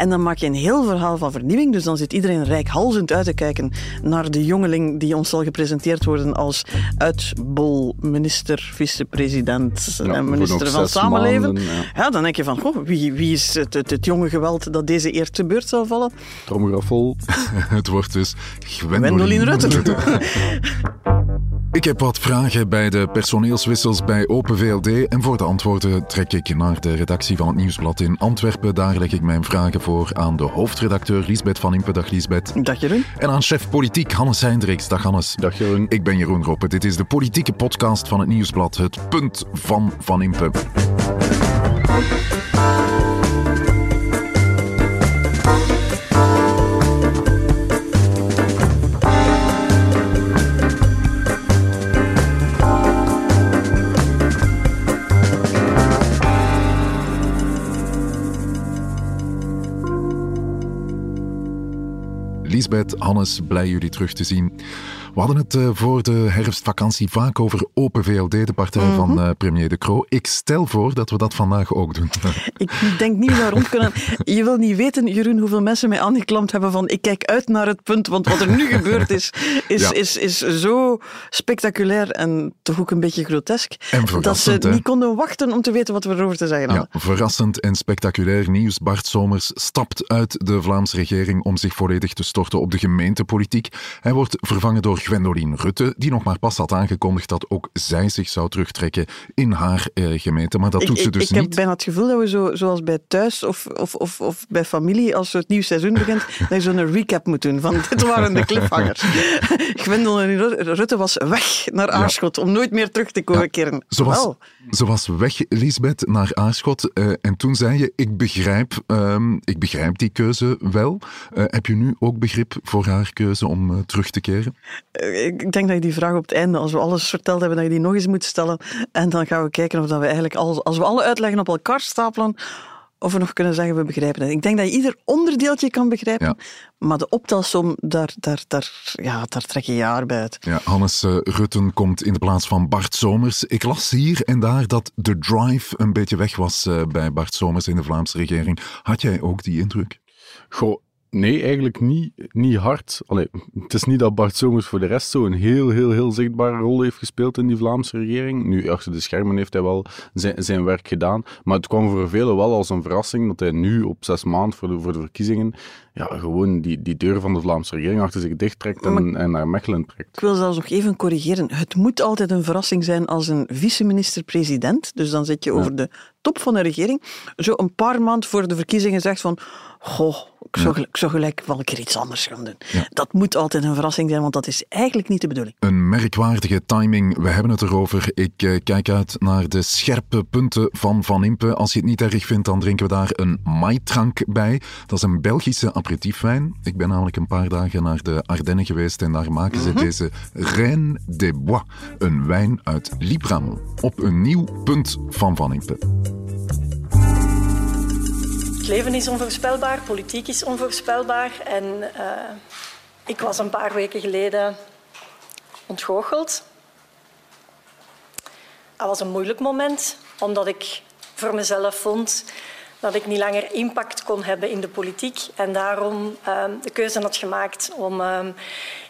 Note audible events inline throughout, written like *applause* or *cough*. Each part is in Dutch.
En dan maak je een heel verhaal van vernieuwing. Dus dan zit iedereen rijkhalzend uit te kijken naar de jongeling die ons zal gepresenteerd worden als uitbol minister, vicepresident en minister van Samenleven. maanden, ja. ja. dan denk je van, goh, wie, wie is het, het, het jonge geweld dat deze eer te beurt zal vallen? Tromgeroffel. *laughs* Het wordt dus Gwendoline Rutte. *laughs* Ik heb wat vragen bij de personeelswissels bij Open VLD en voor de antwoorden trek ik naar de redactie van het Nieuwsblad in Antwerpen. Daar leg ik mijn vragen voor aan de hoofdredacteur Liesbeth van Impe. Dag Liesbeth. Dag Jeroen. En aan chef politiek Hannes Heindriks. Dag Hannes. Dag Jeroen. Ik ben Jeroen Roppe. Dit is de politieke podcast van het Nieuwsblad. Het punt van Van Impe. Lisbeth, Hannes, blij jullie terug te zien. We hadden het eh, voor de herfstvakantie vaak over Open VLD, de partij Mhm. van eh, premier De Croo. Ik stel voor dat we dat vandaag ook doen. *laughs* Ik denk niet meer rond kunnen. Je wil niet weten, Jeroen, hoeveel mensen mij aangeklampt hebben van ik kijk uit naar het punt, want wat er nu gebeurd is, is, Ja. is, is zo spectaculair en toch ook een beetje grotesk, En dat ze hè? niet konden wachten om te weten wat we erover te zeggen hadden. Ja, verrassend en spectaculair nieuws. Bart Somers stapt uit de Vlaamse regering om zich volledig te storten op de gemeentepolitiek. Hij wordt vervangen door Gwendoline Rutte, die nog maar pas had aangekondigd dat ook zij zich zou terugtrekken in haar eh, gemeente. Maar dat Ik, doet ze ik, dus ik heb niet. bijna het gevoel dat we zo, zoals bij thuis of, of, of, of bij familie, als het nieuw seizoen begint, *laughs* dat je zo'n recap moet doen van dit waren de cliffhangers. *laughs* Gwendoline Rutte was weg naar Aarschot om nooit meer terug te komen keren. Ze was, Wel. ze was weg, Lisbeth, naar Aarschot. eh, en toen zei je, ik begrijp, ehm, ik begrijp die keuze wel. Eh, heb je nu ook begrip voor haar keuze om terug te keren? Eh, Ik denk dat je die vraag op het einde, als we alles verteld hebben, dat je die nog eens moet stellen. En dan gaan we kijken of dat we eigenlijk, alles, als we alle uitleggen op elkaar stapelen, of we nog kunnen zeggen, we begrijpen het. Ik denk dat je ieder onderdeeltje kan begrijpen, Ja. maar de optelsom, daar, daar, daar, ja, daar trek je jaar bij uit. Ja, Hannes eh, Rutten komt in de plaats van Bart Somers. Ik las hier en daar dat de drive een beetje weg was eh, bij Bart Somers in de Vlaamse regering. Had jij ook die indruk? Goh, nee, eigenlijk niet, niet hard. Allee, het is niet dat Bart Somers voor de rest zo een heel, heel, heel zichtbare rol heeft gespeeld in die Vlaamse regering. Nu, achter de schermen heeft hij wel zijn, zijn werk gedaan. Maar het kwam voor velen wel als een verrassing dat hij nu op zes maanden voor de, voor de verkiezingen ja, gewoon die, die deur van de Vlaamse regering achter zich dichttrekt en, en naar Mechelen trekt. Ik wil zelfs nog even corrigeren. Het moet altijd een verrassing zijn als een vice-minister-president, dus dan zit je over de top van de regering, zo een paar maanden voor de verkiezingen zegt van goh, ik zou, gelijk, ik zou gelijk wel een keer iets anders gaan doen. Dat moet altijd een verrassing zijn, want dat is eigenlijk niet de bedoeling. Een merkwaardige timing, we hebben het erover. Ik eh, kijk uit naar de scherpe punten van Van Impe. Als je het niet erg vindt, dan drinken we daar een maitrank bij. Dat is een Belgische aperitiefwijn. Ik ben namelijk een paar dagen naar de Ardennen geweest en daar maken ze deze Reine des Bois, een wijn uit Libram, op een nieuw punt van Van Impe. Het leven is onvoorspelbaar, politiek is onvoorspelbaar. En eh, ik was een paar weken geleden ontgoocheld. Dat was een moeilijk moment, omdat ik voor mezelf vond dat ik niet langer impact kon hebben in de politiek. En daarom eh, de keuze had gemaakt om eh,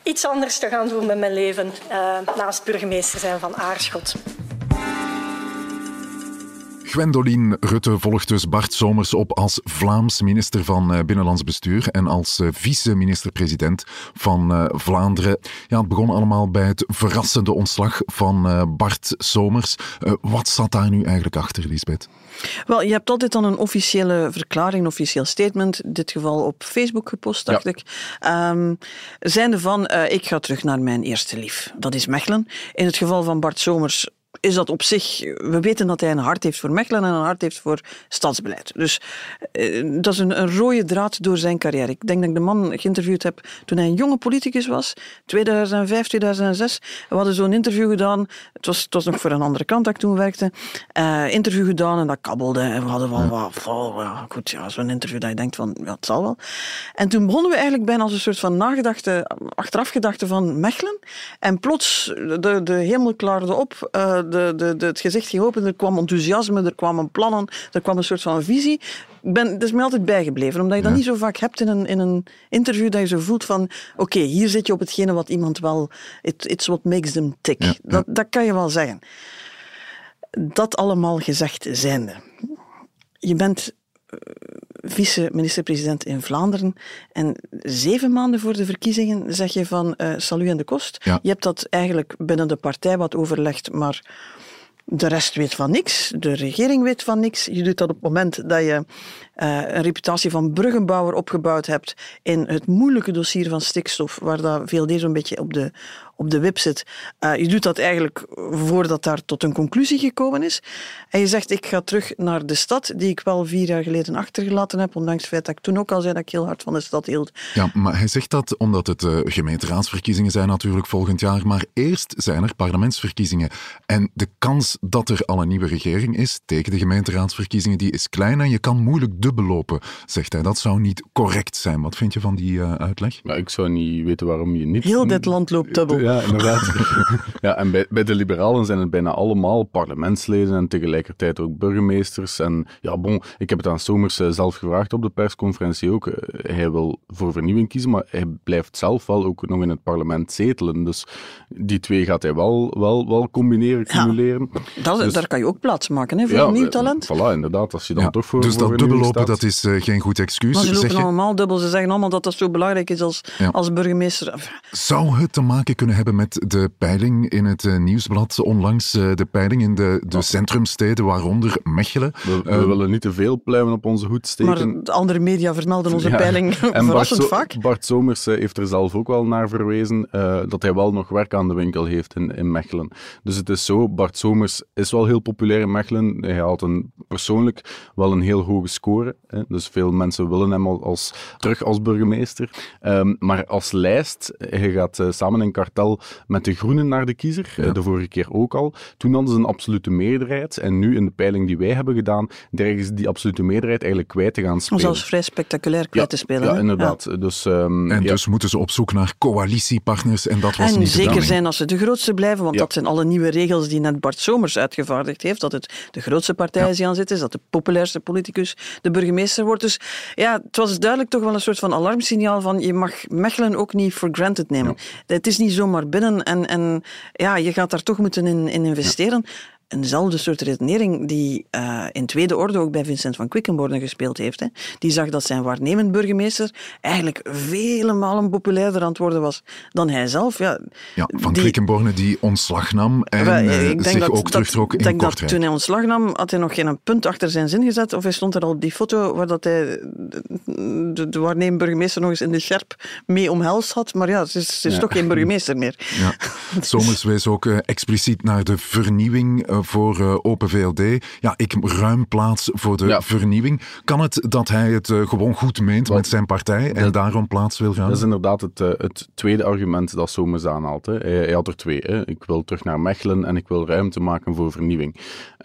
iets anders te gaan doen met mijn leven eh, naast burgemeester zijn van Aarschot. Gwendoline Rutte volgt dus Bart Somers op als Vlaams minister van eh, Binnenlands Bestuur en als eh, vice-minister-president van eh, Vlaanderen. Ja, het begon allemaal bij het verrassende ontslag van Bart Somers. Wat zat daar nu eigenlijk achter, Lisbeth? Wel, je hebt altijd dan een officiële verklaring, een officieel statement, in dit geval op Facebook gepost, dacht Ja. ik. Ehm zijnde van, ik ga terug naar mijn eerste lief. Dat is Mechelen. In het geval van Bart Somers is dat op zich... We weten dat hij een hart heeft voor Mechelen en een hart heeft voor stadsbeleid. Dus eh, dat is een, een rode draad door zijn carrière. Ik denk dat ik de man geïnterviewd heb toen hij een jonge politicus was, 2005, 2006. We hadden zo'n interview gedaan. Het was, het was nog voor een andere kant dat ik toen werkte. Eh, interview gedaan en dat kabbelde. En we hadden. Oh, ja, goed, ja, zo'n interview dat je denkt van, ja, het zal wel. En toen begonnen we eigenlijk bijna als een soort van nagedachte, achterafgedachte van Mechelen. En plots, de, de hemel klaarde op. eh, de, de, de, het gezicht ging open, er kwam enthousiasme, er kwamen plannen, er kwam een soort van visie. Ik ben, dat is mij altijd bijgebleven, omdat je dat niet zo vaak hebt in een, in een interview, dat je zo voelt van, oké, hier zit je op hetgene wat iemand wel, it, it's what makes them tick. Dat, dat kan je wel zeggen. Dat allemaal gezegd zijnde. Je bent vice-minister-president in Vlaanderen. En zeven maanden voor de verkiezingen zeg je van uh, salu en de kost. Je hebt dat eigenlijk binnen de partij wat overlegd, maar de rest weet van niks. De regering weet van niks. Je doet dat op het moment dat je uh, een reputatie van bruggenbouwer opgebouwd hebt in het moeilijke dossier van stikstof, waar dat VLD zo'n beetje op de, op de wip zit. Uh, je doet dat eigenlijk voordat daar tot een conclusie gekomen is. En je zegt, ik ga terug naar de stad, die ik wel vier jaar geleden achtergelaten heb, ondanks het feit dat ik toen ook al zei dat ik heel hard van de stad hield. Ja, maar hij zegt dat omdat het uh, gemeenteraadsverkiezingen zijn natuurlijk volgend jaar, maar eerst zijn er parlementsverkiezingen. En de kans dat er al een nieuwe regering is tegen de gemeenteraadsverkiezingen, die is klein en je kan moeilijk dubbellopen, zegt hij. Dat zou niet correct zijn. Wat vind je van die uh, uitleg? Ja, ik zou niet weten waarom je niet... Heel dit land loopt dubbel. Ja, inderdaad. *laughs* ja, en bij, bij de liberalen zijn het bijna allemaal parlementsleden en tegelijkertijd ook burgemeesters. En ja, bon, ik heb het aan Somers eh, zelf gevraagd op de persconferentie ook. Eh, hij wil voor vernieuwing kiezen, maar hij blijft zelf wel ook nog in het parlement zetelen. Dus die twee gaat hij wel, wel, wel combineren, cumuleren. Ja, dat, dus, daar kan je ook plaats maken hè, voor ja, nieuw talent. Voilà, inderdaad. Als je dan toch voor Dus dat dubbellopen, dat is uh, geen goed excuus. Maar ze lopen allemaal dubbel. Ze zeggen allemaal dat dat zo belangrijk is als, als burgemeester. Zou het te maken kunnen hebben met de peiling in het uh, nieuwsblad onlangs, uh, de peiling in de, de centrumsteden, waaronder Mechelen. We, we willen niet te veel pluimen op onze hoed steken. Maar de andere media vermelden onze ja. peiling *laughs* en verrassend Bart vaak. Bart Somers heeft er zelf ook wel naar verwezen dat hij wel nog werk aan de winkel heeft in, in Mechelen. Dus het is zo, Bart Somers is wel heel populair in Mechelen. Hij haalt een, persoonlijk wel een heel hoge score. Hè. Dus veel mensen willen hem als, terug als burgemeester. Um, maar als lijst, hij gaat uh, samen in kartel met de Groenen naar de kiezer. Ja. Uh, de vorige keer ook al. Toen hadden ze een absolute meerderheid. En nu in de peiling die wij hebben gedaan, dreigen ze die absolute meerderheid eigenlijk kwijt te gaan spelen. Zelfs vrij spectaculair kwijt ja, te spelen. Ja, inderdaad. Ja. Dus, um, en dus moeten ze op zoek naar coalitiepartners. En dat was en niet zeker zijn als ze de grootste blijven, want dat zijn alle nieuwe regels die net Bart Somers uitgevaardigd heeft. Dat het de grootste partij is die aan zit is, dat de populairste politicus de burgemeester wordt. Dus ja, het was duidelijk toch wel een soort van alarmsignaal van je mag Mechelen ook niet for granted nemen. Ja. Het is niet zomaar binnen en, en ja, je gaat daar toch moeten in, in investeren. Eenzelfde soort redenering die uh, in tweede orde ook bij Vincent van Quickenborne gespeeld heeft. Hè. Die zag dat zijn waarnemend burgemeester eigenlijk vele malen populairder aan het worden was dan hij zelf. Ja, ja van die, Quickenborne die ontslag nam en well, uh, zich dat, ook terugtrok in Ik denk dat toen hij ontslag nam, had hij nog geen punt achter zijn zin gezet. Of hij stond er al op die foto waar dat hij de, de waarnemend burgemeester nog eens in de scherp mee omhelst had. Maar ja, ze is, ze is ja. toch geen burgemeester meer. Ja. *laughs* Somers wees ook uh, expliciet naar de vernieuwing voor uh, Open VLD. Ja, ik ruim plaats voor de ja. vernieuwing. Kan het dat hij het uh, gewoon goed meent Wat? met zijn partij en dat, daarom plaats wil gaan? Dat is inderdaad het, uh, het tweede argument dat Somers aanhaalt. Hè. Hij, hij, had er twee. Hè. Ik wil terug naar Mechelen en ik wil ruimte maken voor vernieuwing.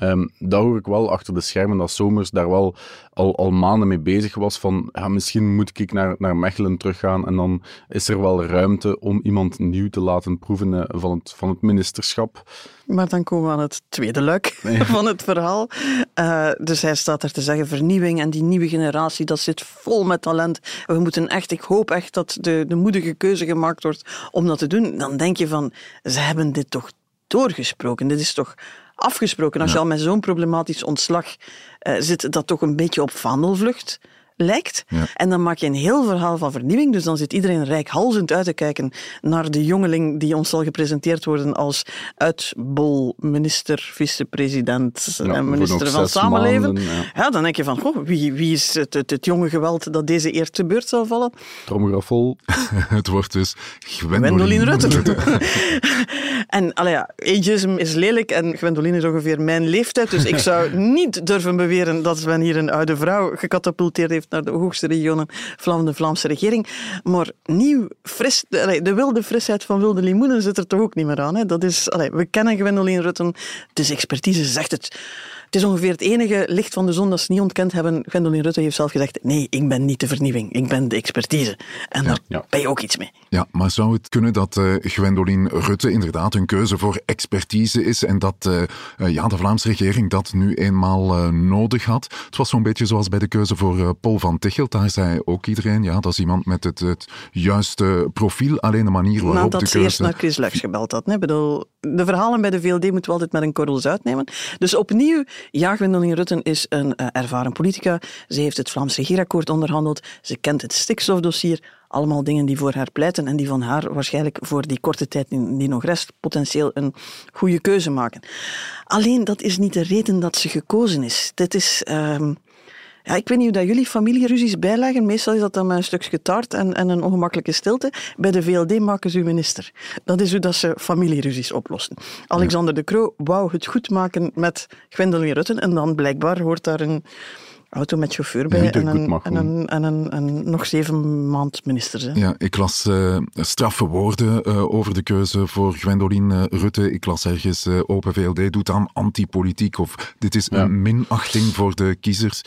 Um, daar hoor ik wel achter de schermen dat Somers daar wel al, al maanden mee bezig was van ja, misschien moet ik naar, naar Mechelen teruggaan en dan is er wel ruimte om iemand nieuw te laten proeven van het, van het ministerschap. Maar dan komen we aan het tweede luik *laughs* van het verhaal. Uh, dus hij staat er te zeggen, vernieuwing en die nieuwe generatie, dat zit vol met talent. We moeten echt, ik hoop echt dat de, de moedige keuze gemaakt wordt om dat te doen. Dan denk je van, ze hebben dit toch doorgesproken. Dit is toch afgesproken. Als ja. je al met zo'n problematisch ontslag uh, zit, dat toch een beetje op vaandelvlucht lijkt. Ja. En dan maak je een heel verhaal van vernieuwing. Dus dan zit iedereen rijkhalzend uit te kijken naar de jongeling die ons zal gepresenteerd worden als uitbol minister, vicepresident ja, en minister van Samenleven. Maanden, ja. ja. dan denk je van, goh, wie, wie is het, het, het, jonge geweld dat deze eer te beurt zal vallen? Tromgeroffel. *laughs* het wordt dus Gwendoline. Rutte. *laughs* *laughs* en allee, ja, ageism is lelijk en Gwendoline is ongeveer mijn leeftijd. Dus ik zou niet durven beweren dat men hier een oude vrouw gecatapulteerd heeft naar de hoogste regionen van de Vlaamse regering. Maar nieuw, fris, de, de wilde frisheid van wilde limoenen zit er toch ook niet meer aan. Hè? Dat is, we kennen Gwendoline Rutten, het is expertise, zegt het. Het is ongeveer het enige licht van de zon dat ze niet ontkend hebben. Gwendoline Rutte heeft zelf gezegd, nee, ik ben niet de vernieuwing, ik ben de expertise. En daar ja. ben je ook iets mee. Ja, maar zou het kunnen dat uh, Gwendoline Rutte inderdaad een keuze voor expertise is en dat uh, uh, ja, de Vlaamse regering dat nu eenmaal nodig had? Het was zo'n beetje zoals bij de keuze voor Paul van Tichelt. Daar zei ook iedereen, ja, dat is iemand met het, het juiste profiel, alleen de manier waarop Nadat de ze keuze... eerst naar Chris Lux gebeld had. Ik bedoel, de verhalen bij de VLD moeten we altijd met een korrel zout nemen. Dus opnieuw, ja, Gwendoline Rutten is een uh, ervaren politica. Ze heeft het Vlaams regeerakkoord onderhandeld. Ze kent het stikstofdossier. Allemaal dingen die voor haar pleiten en die van haar waarschijnlijk voor die korte tijd die nog rest potentieel een goede keuze maken. Alleen dat is niet de reden dat ze gekozen is. Dit is... Uh, ja, ik weet niet hoe dat jullie familieruzies bijleggen. Meestal is dat dan met een stukje taart en, en een ongemakkelijke stilte. Bij de VLD maken ze uw minister. Dat is hoe dat ze familieruzies oplossen. Alexander de Croo wou het goed maken met Gwendoline Rutten. En dan blijkbaar hoort daar een auto met chauffeur bij Ja, en, een, mag en, een, en een, een nog zeven maand minister. Hè. Ja, ik las uh, straffe woorden uh, over de keuze voor Gwendoline uh, Rutte. Ik las ergens Open VLD doet aan antipolitiek of dit is Ja. een minachting voor de kiezers.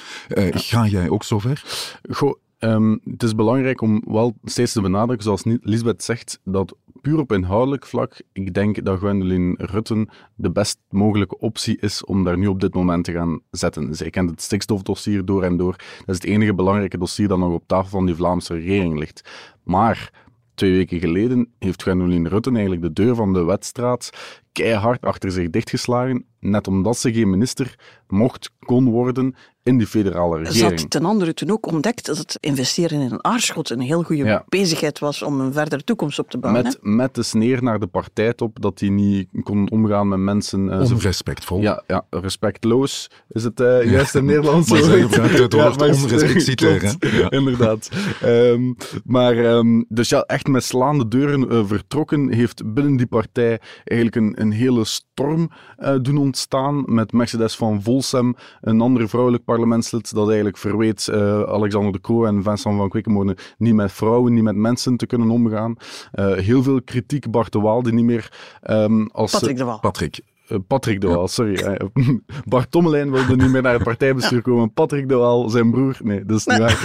Ga jij ook zover? Goh, ehm, het is belangrijk om wel steeds te benadrukken, zoals Lisbeth zegt, dat puur op inhoudelijk vlak, ik denk dat Gwendoline Rutten de best mogelijke optie is om daar nu op dit moment te gaan zetten. Zij kent het stikstofdossier door en door. Dat is het enige belangrijke dossier dat nog op tafel van die Vlaamse regering ligt. Maar twee weken geleden heeft Gwendoline Rutten eigenlijk de deur van de wedstraat keihard achter zich dichtgeslagen, net omdat ze geen minister mocht, kon worden in die federale Ze regering. had ten andere toen ook ontdekt dat het investeren in een aarschot een heel goede Ja. bezigheid was om een verdere toekomst op te bouwen. Met, met de sneer naar de partijtop dat hij niet kon omgaan met mensen. zo- Onrespectvol. ja, ja, respectloos is het eh juist in Nederlands. Maar het woord. *laughs* Inderdaad. Ehm, maar ehm, dus ja, echt met slaande deuren eh, vertrokken heeft binnen die partij eigenlijk een, een hele storm eh, doen ontstaan met Mercedes van Volsem, een ander vrouwelijk parlementslid dat eigenlijk verweet eh, Alexander de Croo en Vincent van Quickenborne niet met vrouwen, niet met mensen te kunnen omgaan. Eh, heel veel kritiek, Bart de Waal, die niet meer ehm, als... Patrick de Waal. Patrick, Eh, Patrick de Waal, sorry. eh, *laughs* Bart Tommelijn wilde niet meer naar het partijbestuur komen. Patrick de Waal, zijn broer, nee, dat is niet waar.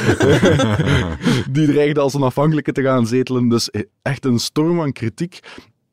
*laughs* Die dreigde als onafhankelijke te gaan zetelen. Dus echt een storm van kritiek.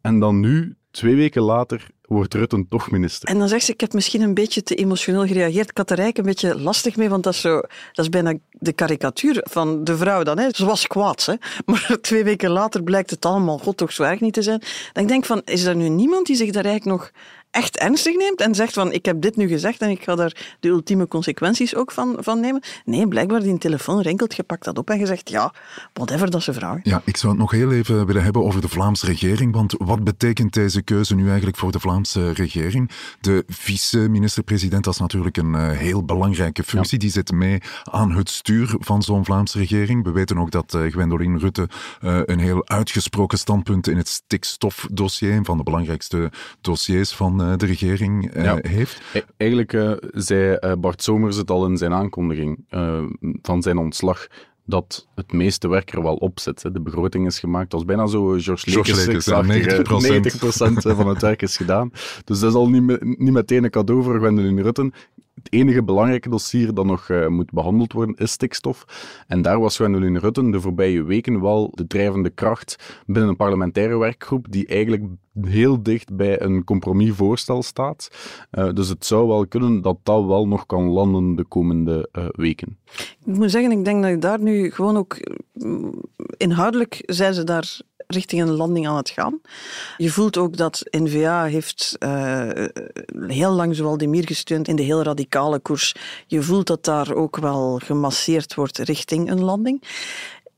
En dan nu, twee weken later, wordt Rutten toch minister. En dan zegt ze, ik heb misschien een beetje te emotioneel gereageerd. Ik had er eigenlijk een beetje lastig mee, want dat is, zo, dat is bijna de karikatuur van de vrouw dan. Hè. Ze was kwaad, hè. *laughs* maar twee weken later blijkt het allemaal, god toch zo erg niet te zijn. Dan denk ik van, is er nu niemand die zich daar eigenlijk nog echt ernstig neemt en zegt van, ik heb dit nu gezegd en ik ga daar de ultieme consequenties ook van, van nemen? Nee, blijkbaar die telefoon rinkelt, je pakt dat op en je zegt, ja, whatever dat ze vragen. Ja, ik zou het nog heel even willen hebben over de Vlaamse regering. Want wat betekent deze keuze nu eigenlijk voor de Vlaamse regering? De vice-minister-president, dat is natuurlijk een uh, heel belangrijke functie. Die zit mee aan het stuur van zo'n Vlaamse regering. We weten ook dat uh, Gwendoline Rutte uh, een heel uitgesproken standpunt in het stikstofdossier, een van de belangrijkste dossiers van uh, de regering, Ja. heeft. E- Eigenlijk uh, zei Bart Somers het al in zijn aankondiging van zijn ontslag dat het meeste werk er wel op zit. De begroting is gemaakt. Dat was bijna zo eh, George Lekes, Lekes, 90%, 90 van het werk is gedaan. Dus dat is al niet, niet meteen een cadeau voor Gwendoline Rutten. Het enige belangrijke dossier dat nog uh, moet behandeld worden is stikstof. En daar was Gwendoline Rutten de voorbije weken wel de drijvende kracht binnen een parlementaire werkgroep die eigenlijk heel dicht bij een compromisvoorstel staat. Uh, dus het zou wel kunnen dat dat wel nog kan landen de komende uh, weken. Ik moet zeggen, ik denk dat ik daar nu gewoon ook inhoudelijk zijn ze daar richting een landing aan het gaan. Je voelt ook dat N-VA heeft uh, heel lang Mier gesteund in de heel radicale koers. Je voelt dat daar ook wel gemasseerd wordt richting een landing.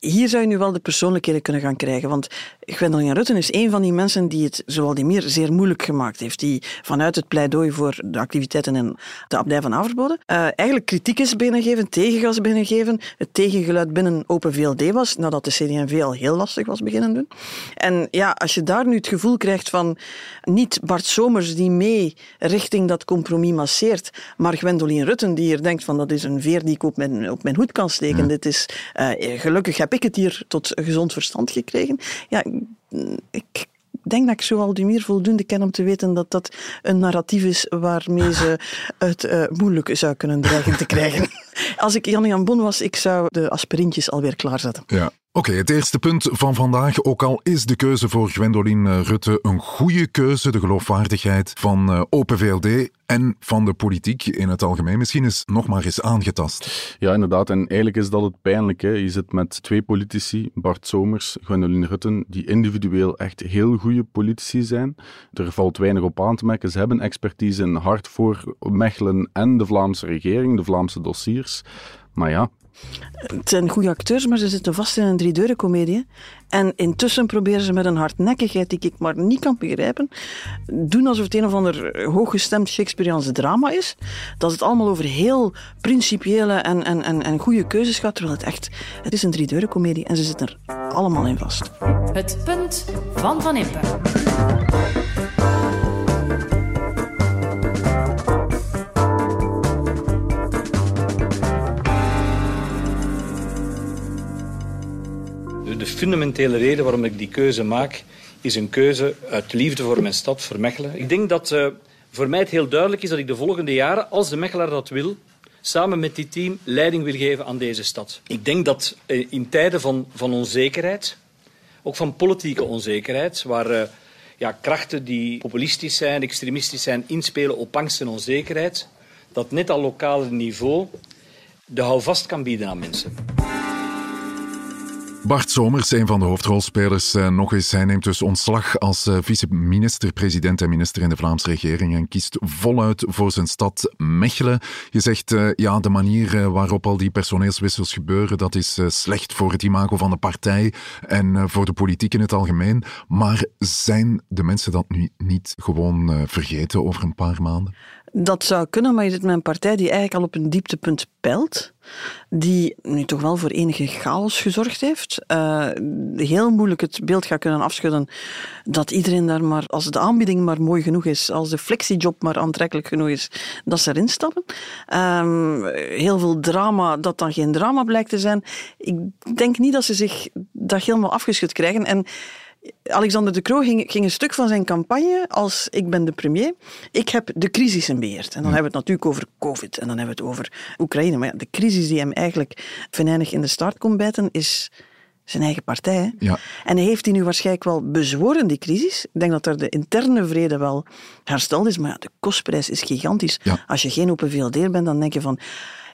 Hier zou je nu wel de persoonlijkheden kunnen gaan krijgen. Want Gwendoline Rutten is een van die mensen die het, zoals die meer, zeer moeilijk gemaakt heeft. Die vanuit het pleidooi voor de activiteiten in de abdij van Averboden uh, eigenlijk kritiek is binnengeven, tegengas binnengeven. Het tegengeluid binnen Open VLD was, nadat de CD&V al heel lastig was beginnen doen. En ja, als je daar nu het gevoel krijgt van niet Bart Somers die mee richting dat compromis masseert, maar Gwendoline Rutten die hier denkt van dat is een veer die ik op mijn, op mijn hoed kan steken. Dit is, uh, gelukkig heb ik het hier tot gezond verstand gekregen. Ja, ik denk dat ik zo al meer voldoende ken om te weten dat dat een narratief is waarmee ze *laughs* het uh, moeilijk zou kunnen dreigen te krijgen. *laughs* Als ik Jan-Jan Bon was, ik zou de aspirintjes alweer klaarzetten. Ja, Oké, het eerste punt van vandaag. Ook al is de keuze voor Gwendoline Rutte een goede keuze, de geloofwaardigheid van uh, Open VLD en van de politiek in het algemeen misschien is nog maar eens aangetast. Ja, inderdaad. En eigenlijk is dat het pijnlijke. Je zit met twee politici, Bart Somers, Gwendoline Rutten, die individueel echt heel goede politici zijn. Er valt weinig op aan te merken. Ze hebben expertise in hart voor Mechelen en de Vlaamse regering, de Vlaamse dossiers. Maar ja, het zijn goede acteurs, maar ze zitten vast in een driedeurencomedie. En intussen proberen ze met een hardnekkigheid die ik maar niet kan begrijpen, doen alsof het een of ander hooggestemd Shakespeareans drama is. Dat het allemaal over heel principiële en, en, en, en goede keuzes gaat, terwijl het echt, het is een driedeurencomedie en ze zitten er allemaal in vast. Het punt van Van Impe. Fundamentele reden waarom ik die keuze maak, is een keuze uit liefde voor mijn stad, voor Mechelen. Ik denk dat uh, voor mij het heel duidelijk is dat ik de volgende jaren, als de Mechelaar dat wil, samen met dit team leiding wil geven aan deze stad. Ik denk dat uh, in tijden van, van onzekerheid, ook van politieke onzekerheid, waar uh, ja, krachten die populistisch zijn, extremistisch zijn, inspelen op angst en onzekerheid, dat net al lokale niveau de houvast kan bieden aan mensen. Bart Somers, een van de hoofdrolspelers, eh, nog eens. Hij neemt dus ontslag als eh, vice-minister, president en minister in de Vlaamse regering en kiest voluit voor zijn stad Mechelen. Je zegt, uh, ja, de manier waarop al die personeelswissels gebeuren, dat is slecht voor het imago van de partij en voor de politiek in het algemeen. Maar zijn de mensen dat nu niet gewoon vergeten over een paar maanden? Dat zou kunnen, maar je zit met een partij die eigenlijk al op een dieptepunt pelt, die nu toch wel voor enige chaos gezorgd heeft, uh, heel moeilijk het beeld gaat kunnen afschudden dat iedereen daar maar, als de aanbieding maar mooi genoeg is, als de flexiejob maar aantrekkelijk genoeg is, dat ze erin stappen. Um, heel veel drama dat dan geen drama blijkt te zijn. Ik denk niet dat ze zich dat helemaal afgeschud krijgen. En Alexander de Croo ging, ging, een stuk van zijn campagne als ik ben de premier. Ik heb de crisis beheerd. En dan hebben we het natuurlijk over COVID en dan hebben we het over Oekraïne. Maar ja, de crisis die hem eigenlijk venijnig in de start komt bijten is zijn eigen partij. Ja. En hij heeft die nu waarschijnlijk wel bezworen, die crisis. Ik denk dat er de interne vrede wel hersteld is, maar ja, de kostprijs is gigantisch. Als je geen open VLD bent, dan denk je van,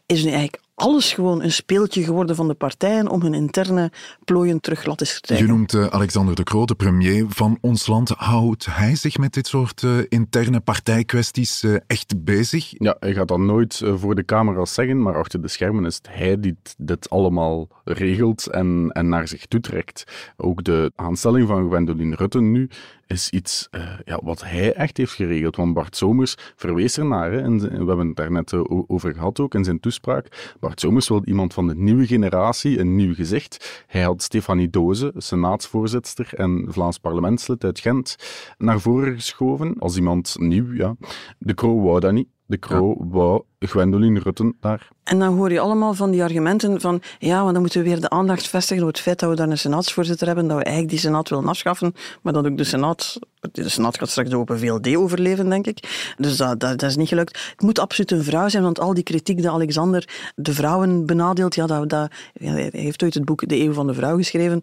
is nu eigenlijk alles gewoon een speeltje geworden van de partijen om hun interne plooien terug glad te krijgen. Je noemt uh, Alexander de Croo, de premier van ons land. Houdt hij zich met dit soort uh, interne partijkwesties uh, echt bezig? Ja, hij gaat dat nooit voor de camera's zeggen, maar achter de schermen is het hij die dit allemaal regelt en, en naar zich toetrekt. Ook de aanstelling van Gwendoline Rutten nu is iets uh, ja, wat hij echt heeft geregeld. Want Bart Somers verwees ernaar, hè, en we hebben het daar net over gehad ook in zijn toespraak. Bart Somers wil iemand van de nieuwe generatie, een nieuw gezicht. Hij had Stefanie Doze, senaatsvoorzitter en Vlaams parlementslid uit Gent, naar voren geschoven als iemand nieuw. Ja. De Croo wou dat niet. De Croo ja. wou Gwendoline Rutten daar. En dan hoor je allemaal van die argumenten van ja, maar dan moeten we weer de aandacht vestigen op het feit dat we daar een senaatsvoorzitter hebben, dat we eigenlijk die senaat willen afschaffen, maar dat ook de senaat, de senaat gaat straks de Open VLD overleven, denk ik. Dus dat, dat, is niet gelukt. Het moet absoluut een vrouw zijn, want al die kritiek dat Alexander de vrouwen benadeelt, ja, dat, dat, hij heeft ooit het boek De Eeuw van de Vrouw geschreven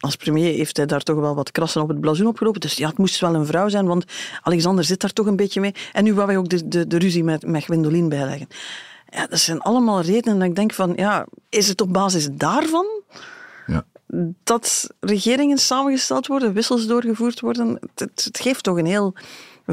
als premier heeft hij daar toch wel wat krassen op het blazoen opgelopen. Dus ja, het moest wel een vrouw zijn, want Alexander zit daar toch een beetje mee. En nu wou wij ook de, de, de ruzie met, met Gwendoline bijleggen. Ja, dat zijn allemaal redenen dat ik denk van, ja, is het op basis daarvan ja. dat regeringen samengesteld worden, wissels doorgevoerd worden? Het, het geeft toch een heel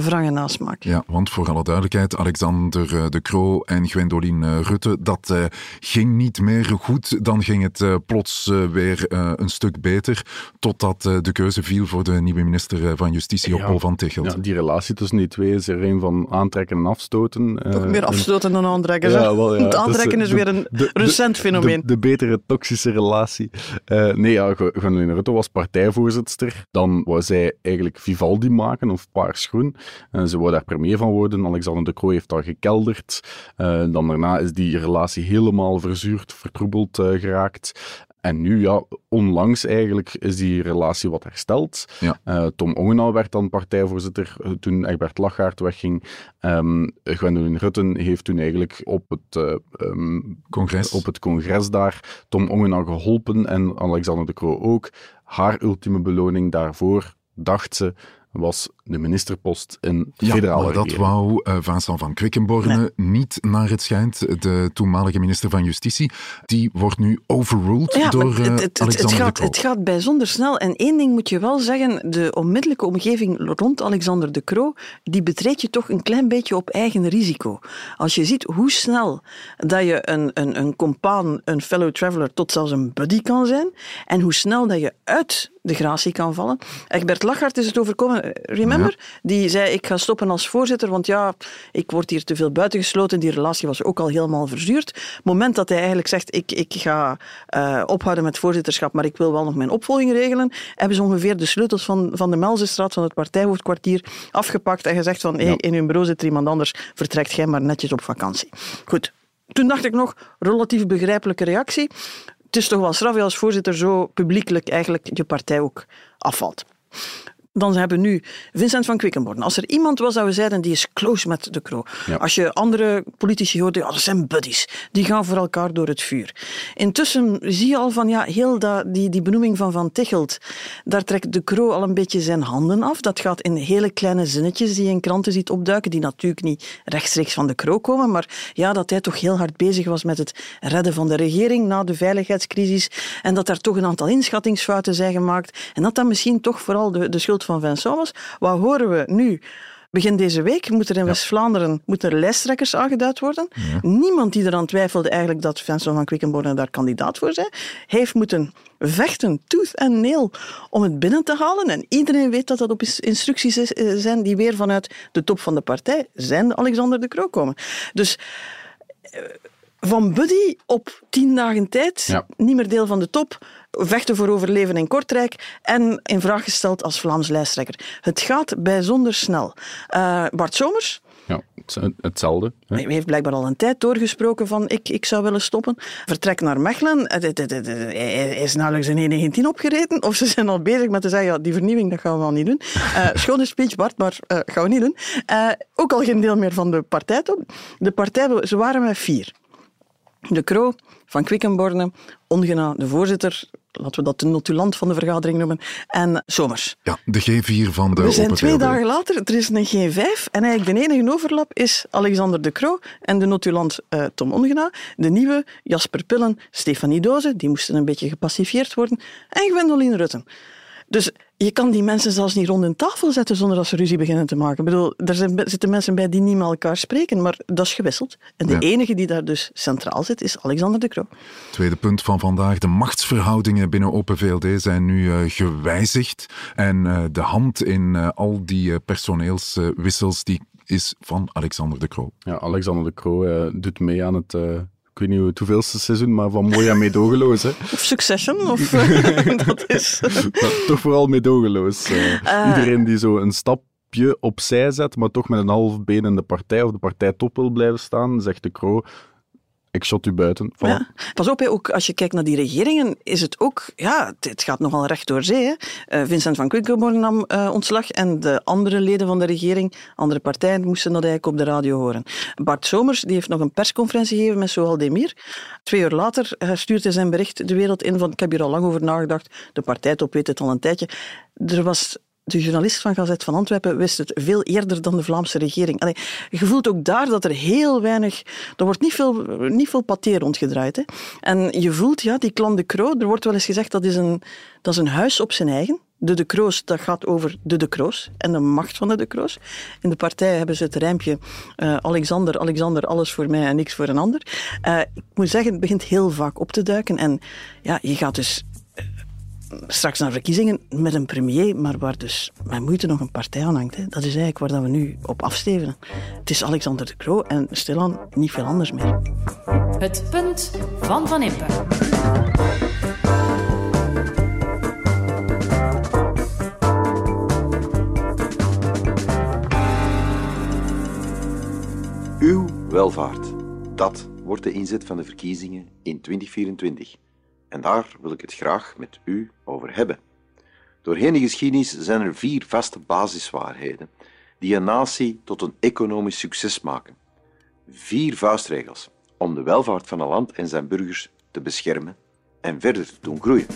wrange nasmaak. Ja, want voor alle duidelijkheid, Alexander eh, De Croo en Gwendoline eh, Rutte, dat uh, ging niet meer goed. Dan ging het uh, plots uh, weer een stuk beter, totdat de keuze viel voor de nieuwe minister van Justitie, ja, Paul van Tichelt. Ja, die relatie tussen die twee is er een van aantrekken en afstoten. Toch meer afstoten dan aantrekken. Ja, wel, ja. Het aantrekken is, is weer een de, recent de, fenomeen. De, de, betere toxische relatie. nee, ja, Gwendoline Rutte was partijvoorzitter. Dan wou zij eigenlijk Vivaldi maken, of Paars Groen. Ze wou daar premier van worden. Alexander De Croo heeft dat gekelderd. dan daarna is die relatie helemaal verzuurd, vertroebeld uh, geraakt. En nu, ja, onlangs eigenlijk, is die relatie wat hersteld. Ja. Uh, Tom Ongenau werd dan partijvoorzitter toen Egbert Lachaert wegging. Um, Gwendoline Rutten heeft toen eigenlijk op het, uh, um, congres. op het congres daar Tom Ongenau geholpen en Alexander de Croo ook. Haar ultieme beloning daarvoor, dacht ze, was de ministerpost in ja, federale maar dat wou uh, Vincent van Quickenborne nee. niet naar het schijnt. De toenmalige minister van Justitie. Die wordt nu overruled ja, door uh, het, het, Alexander het gaat, de Croo. Het gaat bijzonder snel. En één ding moet je wel zeggen. De onmiddellijke omgeving rond Alexander de Croo, die betreed je toch een klein beetje op eigen risico. Als je ziet hoe snel dat je een, een, een compaan, een fellow traveler, tot zelfs een buddy kan zijn. En hoe snel dat je uit de gratie kan vallen. Egbert Lachaert is het overkomen, remember? Ja. Die zei, ik ga stoppen als voorzitter, want ja, ik word hier te veel buitengesloten. Die relatie was ook al helemaal verzuurd. Moment dat hij eigenlijk zegt, ik, ik ga uh, ophouden met voorzitterschap, maar ik wil wel nog mijn opvolging regelen, hebben ze ongeveer de sleutels van, van de Melzestraat, van het partijhoofdkwartier, afgepakt en gezegd van, ja. hey, in hun bureau zit er iemand anders, vertrekt jij maar netjes op vakantie. Goed. Toen dacht ik nog, relatief begrijpelijke reactie het is toch wel straf als voorzitter zo publiekelijk eigenlijk je partij ook afvalt. Dan hebben we nu Vincent van Quickenborn. Als er iemand was dat we zeiden, die is close met de Croo. Ja. Als je andere politici hoort, ja, dat zijn buddies. Die gaan voor elkaar door het vuur. Intussen zie je al van, ja, heel dat, die, die benoeming van Van Tichelt, daar trekt de Croo al een beetje zijn handen af. Dat gaat in hele kleine zinnetjes die je in kranten ziet opduiken, die natuurlijk niet rechtstreeks van de Croo komen, maar ja, dat hij toch heel hard bezig was met het redden van de regering na de veiligheidscrisis en dat er toch een aantal inschattingsfouten zijn gemaakt en dat dat misschien toch vooral de, de schuld van Vincent was. Wat horen we nu? Begin deze week moet er in ja. West-Vlaanderen moeten er lijsttrekkers aangeduid worden. Ja. Niemand die eraan twijfelde eigenlijk dat Vincent van Quickenborne daar kandidaat voor zijn. Heeft moeten vechten, tooth en nail, om het binnen te halen. En iedereen weet dat dat op instructies is, zijn die weer vanuit de top van de partij, zijn Alexander de Croo komen. Dus van buddy op tien dagen tijd, ja. niet meer deel van de top, vechten voor overleven in Kortrijk en in vraag gesteld als Vlaams lijsttrekker. Het gaat bijzonder snel. Uh, Bart Somers, ja, hetzelfde. Hè? Hij heeft blijkbaar al een tijd doorgesproken van ik, ik zou willen stoppen. Vertrek naar Mechelen. Hij is nauwelijks een 1 10 opgereden. Of ze zijn al bezig met te zeggen, ja, die vernieuwing dat gaan we wel niet doen. Uh, *laughs* schone speech, Bart, maar uh, gaan we niet doen. Uh, ook al geen deel meer van de partijtop. De partij, ze waren met vier. De Croo van Quickenborne, Ongena, de voorzitter, laten we dat de notulant van de vergadering noemen, en Somers. Ja, de G4 van de We zijn twee VLD. dagen later, er is een G5 en eigenlijk de enige overlap is Alexander de Croo en de notulant uh, Tom Ongena, de nieuwe Jasper Pillen, Stefanie Doze, die moesten een beetje gepacificeerd worden, en Gwendoline Rutten. Dus je kan die mensen zelfs niet rond een tafel zetten zonder dat ze ruzie beginnen te maken. Ik bedoel, er zijn, zitten mensen bij die niet met elkaar spreken, maar dat is gewisseld. En de Ja. enige die daar dus centraal zit, is Alexander de Croo. Tweede punt van vandaag. De machtsverhoudingen binnen Open VLD zijn nu eh, gewijzigd. En eh, de hand in eh, al die eh, personeelswissels die is van Alexander de Croo. Ja, Alexander de Croo eh, doet mee aan het, eh, ik weet niet hoe het hoeveelste seizoen, maar van mooi aan meedogenloos. Hè. Of Succession, of *laughs* *laughs* dat is... Maar toch vooral meedogenloos. eh. Iedereen die zo een stapje opzij zet, maar toch met een half been in de partij of de partijtop wil blijven staan, zegt de Croo, ik shot u buiten. Pas op, hè, ook als je kijkt naar die regeringen, is het ook, ja, het, gaat nogal recht door zee. Hè. Eh, Vincent van Quickenborne nam eh, ontslag en de andere leden van de regering, andere partijen, moesten dat eigenlijk op de radio horen. Bart Somers die heeft nog een persconferentie gegeven met Soal Demir. Twee uur later uh, stuurt hij zijn bericht de wereld in van ik heb hier al lang over nagedacht, de partijtop weet het al een tijdje. Er was de journalist van Gazet van Antwerpen wist het veel eerder dan de Vlaamse regering. Je voelt ook daar dat er heel weinig... Er wordt niet veel, niet veel paté rondgedraaid. Hè. En je voelt, ja, die Clan de Croo, er wordt wel eens gezegd dat is een, dat is een huis op zijn eigen. De De Kroos, dat gaat over de De Kroos en de macht van de De Kroos. In de partij hebben ze het rijmpje uh, Alexander, Alexander, alles voor mij en niks voor een ander. Uh, ik moet zeggen, het begint heel vaak op te duiken. En ja, je gaat dus straks naar verkiezingen met een premier, maar waar dus met moeite nog een partij aan hangt. Hè. Dat is eigenlijk waar dat we nu op afstevenen. Het is Alexander de Croo en stilaan niet veel anders meer. Het punt van Van Impe. Uw welvaart. Dat wordt de inzet van de verkiezingen in 2024. En daar wil ik het graag met u over hebben. Doorheen de geschiedenis zijn er vier vaste basiswaarheden die een natie tot een economisch succes maken. Vier vuistregels om de welvaart van een land en zijn burgers te beschermen en verder te doen groeien.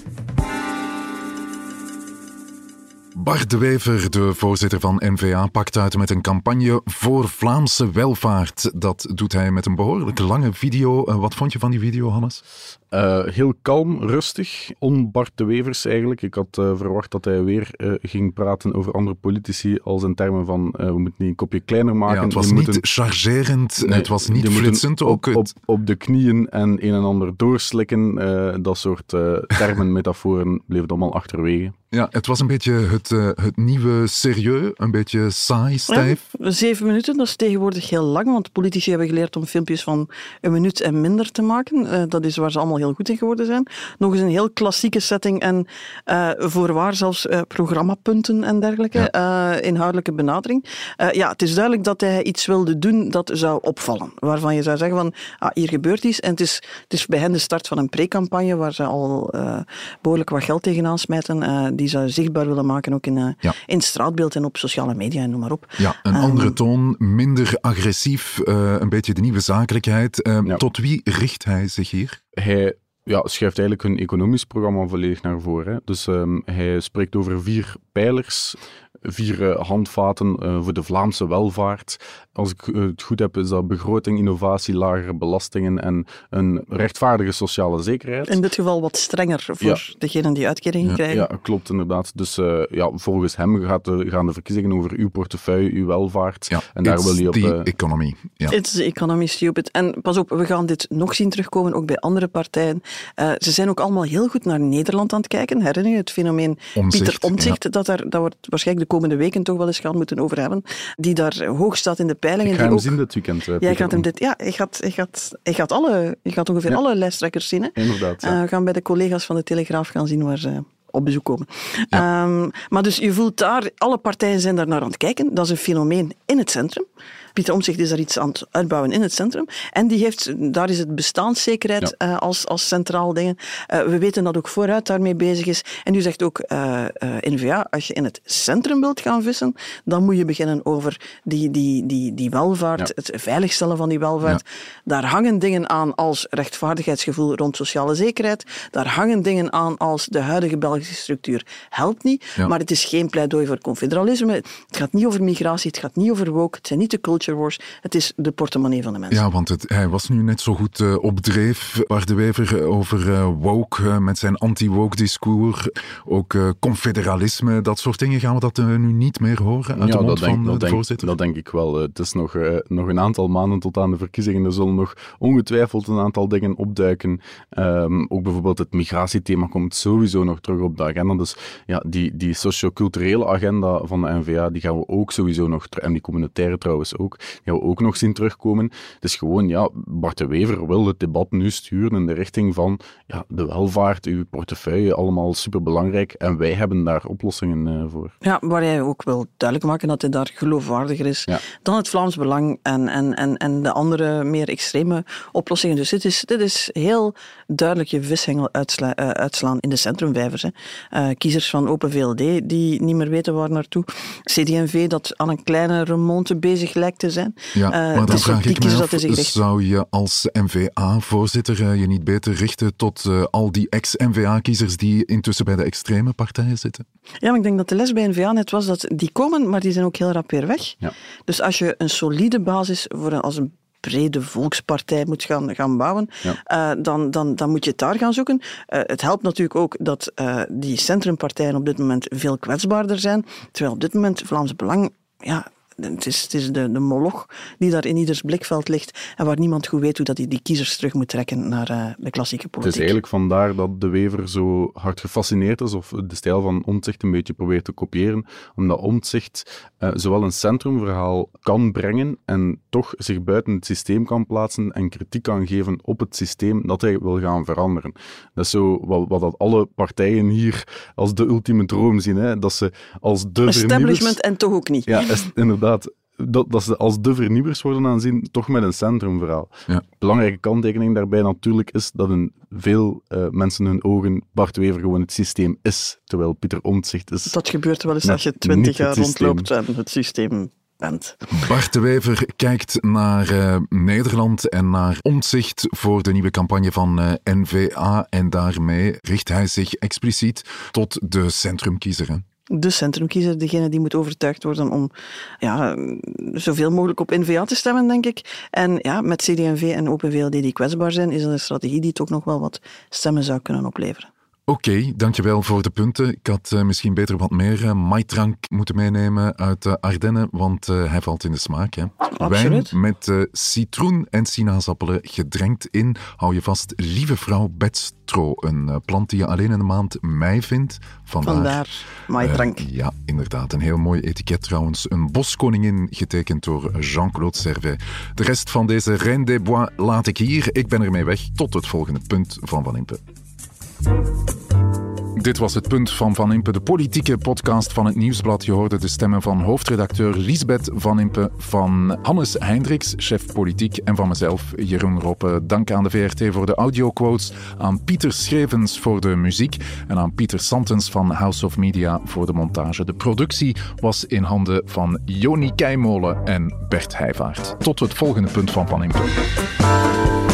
Bart de Wever, de voorzitter van NVA, pakt uit met een campagne voor Vlaamse welvaart. Dat doet hij met een behoorlijk lange video. Eh, wat vond je van die video, Hannes? Uh, heel kalm, rustig, on Bart de Wevers eigenlijk. Ik had uh, verwacht dat hij weer ging praten over andere politici als in termen van we moeten die een kopje kleiner maken. Ja, het was niet moeten, chargerend, nee, het was niet flitsend. Op, ook op, op, de knieën en een en ander doorslikken, dat soort termen, *laughs* metaforen, bleef allemaal achterwege. Ja, het was een beetje het, het nieuwe serieus, een beetje saai, stijf. Ja, zeven minuten, dat is tegenwoordig heel lang, want politici hebben geleerd om filmpjes van een minuut en minder te maken. dat is waar ze allemaal heel goed in geworden zijn. Nog eens een heel klassieke setting en uh, voorwaar zelfs programmapunten en dergelijke, ja. inhoudelijke benadering. ja, het is duidelijk dat hij iets wilde doen dat zou opvallen. Waarvan je zou zeggen van, ah, hier gebeurt iets. En het is, het is bij hen de start van een pre-campagne waar ze al behoorlijk wat geld tegenaan smijten. die ze zichtbaar willen maken, ook in, ja. in straatbeeld en op sociale media en noem maar op. Ja, een um, andere toon, minder agressief, een beetje de nieuwe zakelijkheid. Ja. Tot wie richt hij zich hier? Hij ja, schrijft eigenlijk hun economisch programma volledig naar voren. Hè. Dus um, hij spreekt over vier pijlers vier uh, handvaten uh, voor de Vlaamse welvaart. Als ik uh, het goed heb, is dat begroting, innovatie, lagere belastingen en een rechtvaardige sociale zekerheid. In dit geval wat strenger voor ja. degenen die uitkeringen krijgen. Ja, klopt inderdaad. Dus ja, volgens hem gaat de, gaan de verkiezingen over uw portefeuille, uw welvaart. Ja, en daar wil je op... the economy. Ja. It's the economy, stupid. En pas op, we gaan dit nog zien terugkomen, ook bij andere partijen. Ze zijn ook allemaal heel goed naar Nederland aan het kijken. Herinner je het fenomeen Omzicht, Pieter Omtzigt, dat, daar, dat wordt waarschijnlijk de komende weken toch wel eens gaan moeten over hebben, die daar hoog staat in de peilingen. Ik ga hem ook... zien dit weekend. Uh, Jij gaat hem dit, ja, je gaat, je gaat, je gaat, alle, je gaat ongeveer ja. alle lijsttrekkers zien. Hè? Inderdaad. Ja. Uh, we gaan bij de collega's van de Telegraaf gaan zien waar ze op bezoek komen. Um, maar dus je voelt daar, alle partijen zijn daar naar aan het kijken. Dat is een fenomeen in het centrum. Pieter Omtzigt is daar iets aan het uitbouwen in het centrum. En die heeft, daar is het bestaanszekerheid ja. uh, als, als centraal ding. Uh, we weten dat ook vooruit daarmee bezig is. En u zegt ook, uh, NVA, als je in het centrum wilt gaan vissen, dan moet je beginnen over die, die, die, die welvaart, ja. het veiligstellen van die welvaart. Ja. Daar hangen dingen aan als rechtvaardigheidsgevoel rond sociale zekerheid. Daar hangen dingen aan als de huidige Belgische structuur helpt niet. Maar het is geen pleidooi voor confederalisme. Het gaat niet over migratie, het gaat niet over woke, het zijn niet de culture Wars. Het is de portemonnee van de mensen. Ja, want het, hij was nu net zo goed uh, op dreef, Bart de Wever, over uh, woke, uh, met zijn anti-woke discours. Ook confederalisme, dat soort dingen. Gaan we dat nu niet meer horen uit ja, de mond dat denk, van dat de denk, voorzitter? Dat denk ik wel. Het is nog, nog een aantal maanden tot aan de verkiezingen. Er zullen nog ongetwijfeld een aantal dingen opduiken. Um, ook bijvoorbeeld het migratiethema komt sowieso nog terug op de agenda. Dus ja, die, die socio-culturele agenda van de NVA, die gaan we ook sowieso nog, en die communautaire trouwens ook, die gaan we ook nog zien terugkomen. Het is gewoon, ja, Bart de Wever wil het debat nu sturen in de richting van ja, de welvaart, uw portefeuille, allemaal superbelangrijk. En wij hebben daar oplossingen uh, voor. Ja, waar hij ook wil duidelijk maken dat hij daar geloofwaardiger is ja. dan het Vlaams Belang en, en, en, en de andere meer extreme oplossingen. Dus dit is, dit is heel duidelijk je vishengel uitsla, uh, uitslaan in de centrumvijvers. Hè. Uh, kiezers van Open VLD die niet meer weten waar naartoe. CD&V dat aan een kleine remonte bezig lijkt te zijn. Ja, Uh, maar dan vraag ik mij kiezers af, zou je als NVA-voorzitter eh, je niet beter richten tot eh, al die ex-NVA-kiezers die intussen bij de extreme partijen zitten? Ja, maar ik denk dat de les bij NVA net was dat die komen, maar die zijn ook heel rap weer weg. Ja. Dus als je een solide basis voor een, als een brede volkspartij moet gaan, gaan bouwen, Ja. eh, dan, dan, dan moet je het daar gaan zoeken. Eh, het helpt natuurlijk ook dat eh, die centrumpartijen op dit moment veel kwetsbaarder zijn, terwijl op dit moment Vlaams Belang, ja, het is, het is de, de moloch die daar in ieders blikveld ligt en waar niemand goed weet hoe dat hij die kiezers terug moet trekken naar eh, de klassieke Het politiek. is eigenlijk vandaar dat de Wever zo hard gefascineerd is, of de stijl van Omtzigt een beetje probeert te kopiëren, omdat Omtzigt eh, zowel een centrumverhaal kan brengen en toch zich buiten het systeem kan plaatsen en kritiek kan geven op het systeem dat hij wil gaan veranderen. Dat is zo wat, wat dat alle partijen hier als de ultieme droom zien, hè? dat ze als de vernieuwers... Establishment en toch ook niet. Ja, is- inderdaad. Dat, dat ze als de vernieuwers worden aanzien, toch met een centrumverhaal. Ja. Belangrijke kanttekening daarbij natuurlijk is dat in veel eh, mensen hun ogen Bart Wever gewoon het systeem is, terwijl Pieter Omtzigt is. Dat gebeurt wel eens als je twintig jaar systeem. rondloopt en het systeem bent. Bart de Wever kijkt naar eh, Nederland en naar omzicht voor de nieuwe campagne van eh, NVA. En daarmee richt hij zich expliciet tot de centrumkiezer. De centrumkiezer, degene die moet overtuigd worden om ja, zoveel mogelijk op NVA te stemmen, denk ik. En ja, met CD&V en Open VLD die kwetsbaar zijn, is dat een strategie die toch nog wel wat stemmen zou kunnen opleveren. Oké, dankjewel voor de punten. Ik had eh, misschien beter wat meer uh, maitrank moeten meenemen uit de Ardennen, want hij valt in de smaak. Hè. Wijn met citroen en sinaasappelen gedrenkt in, hou je vast, lieve vrouw bedstro. Een plant die je alleen in de maand mei vindt. Vandaar, Vandaar maitrank. ja, inderdaad. Een heel mooi etiket trouwens. Een boskoningin, getekend door Jean-Claude Servet. De rest van deze Reine des Bois laat ik hier. Ik ben ermee weg. Tot het volgende punt van Van Impe. Dit was het punt van Van Impe, de politieke podcast van het Nieuwsblad. Je hoorde de stemmen van hoofdredacteur Lisbeth Van Impe, van Hannes Hendricks, chef politiek, en van mezelf, Jeroen Roppe. Dank aan de VRT voor de audioquotes, aan Pieter Schrevens voor de muziek en aan Pieter Santens van House of Media voor de montage. De productie was in handen van Joni Keimolen en Bert Heijvaart. Tot het volgende punt van Van Impe.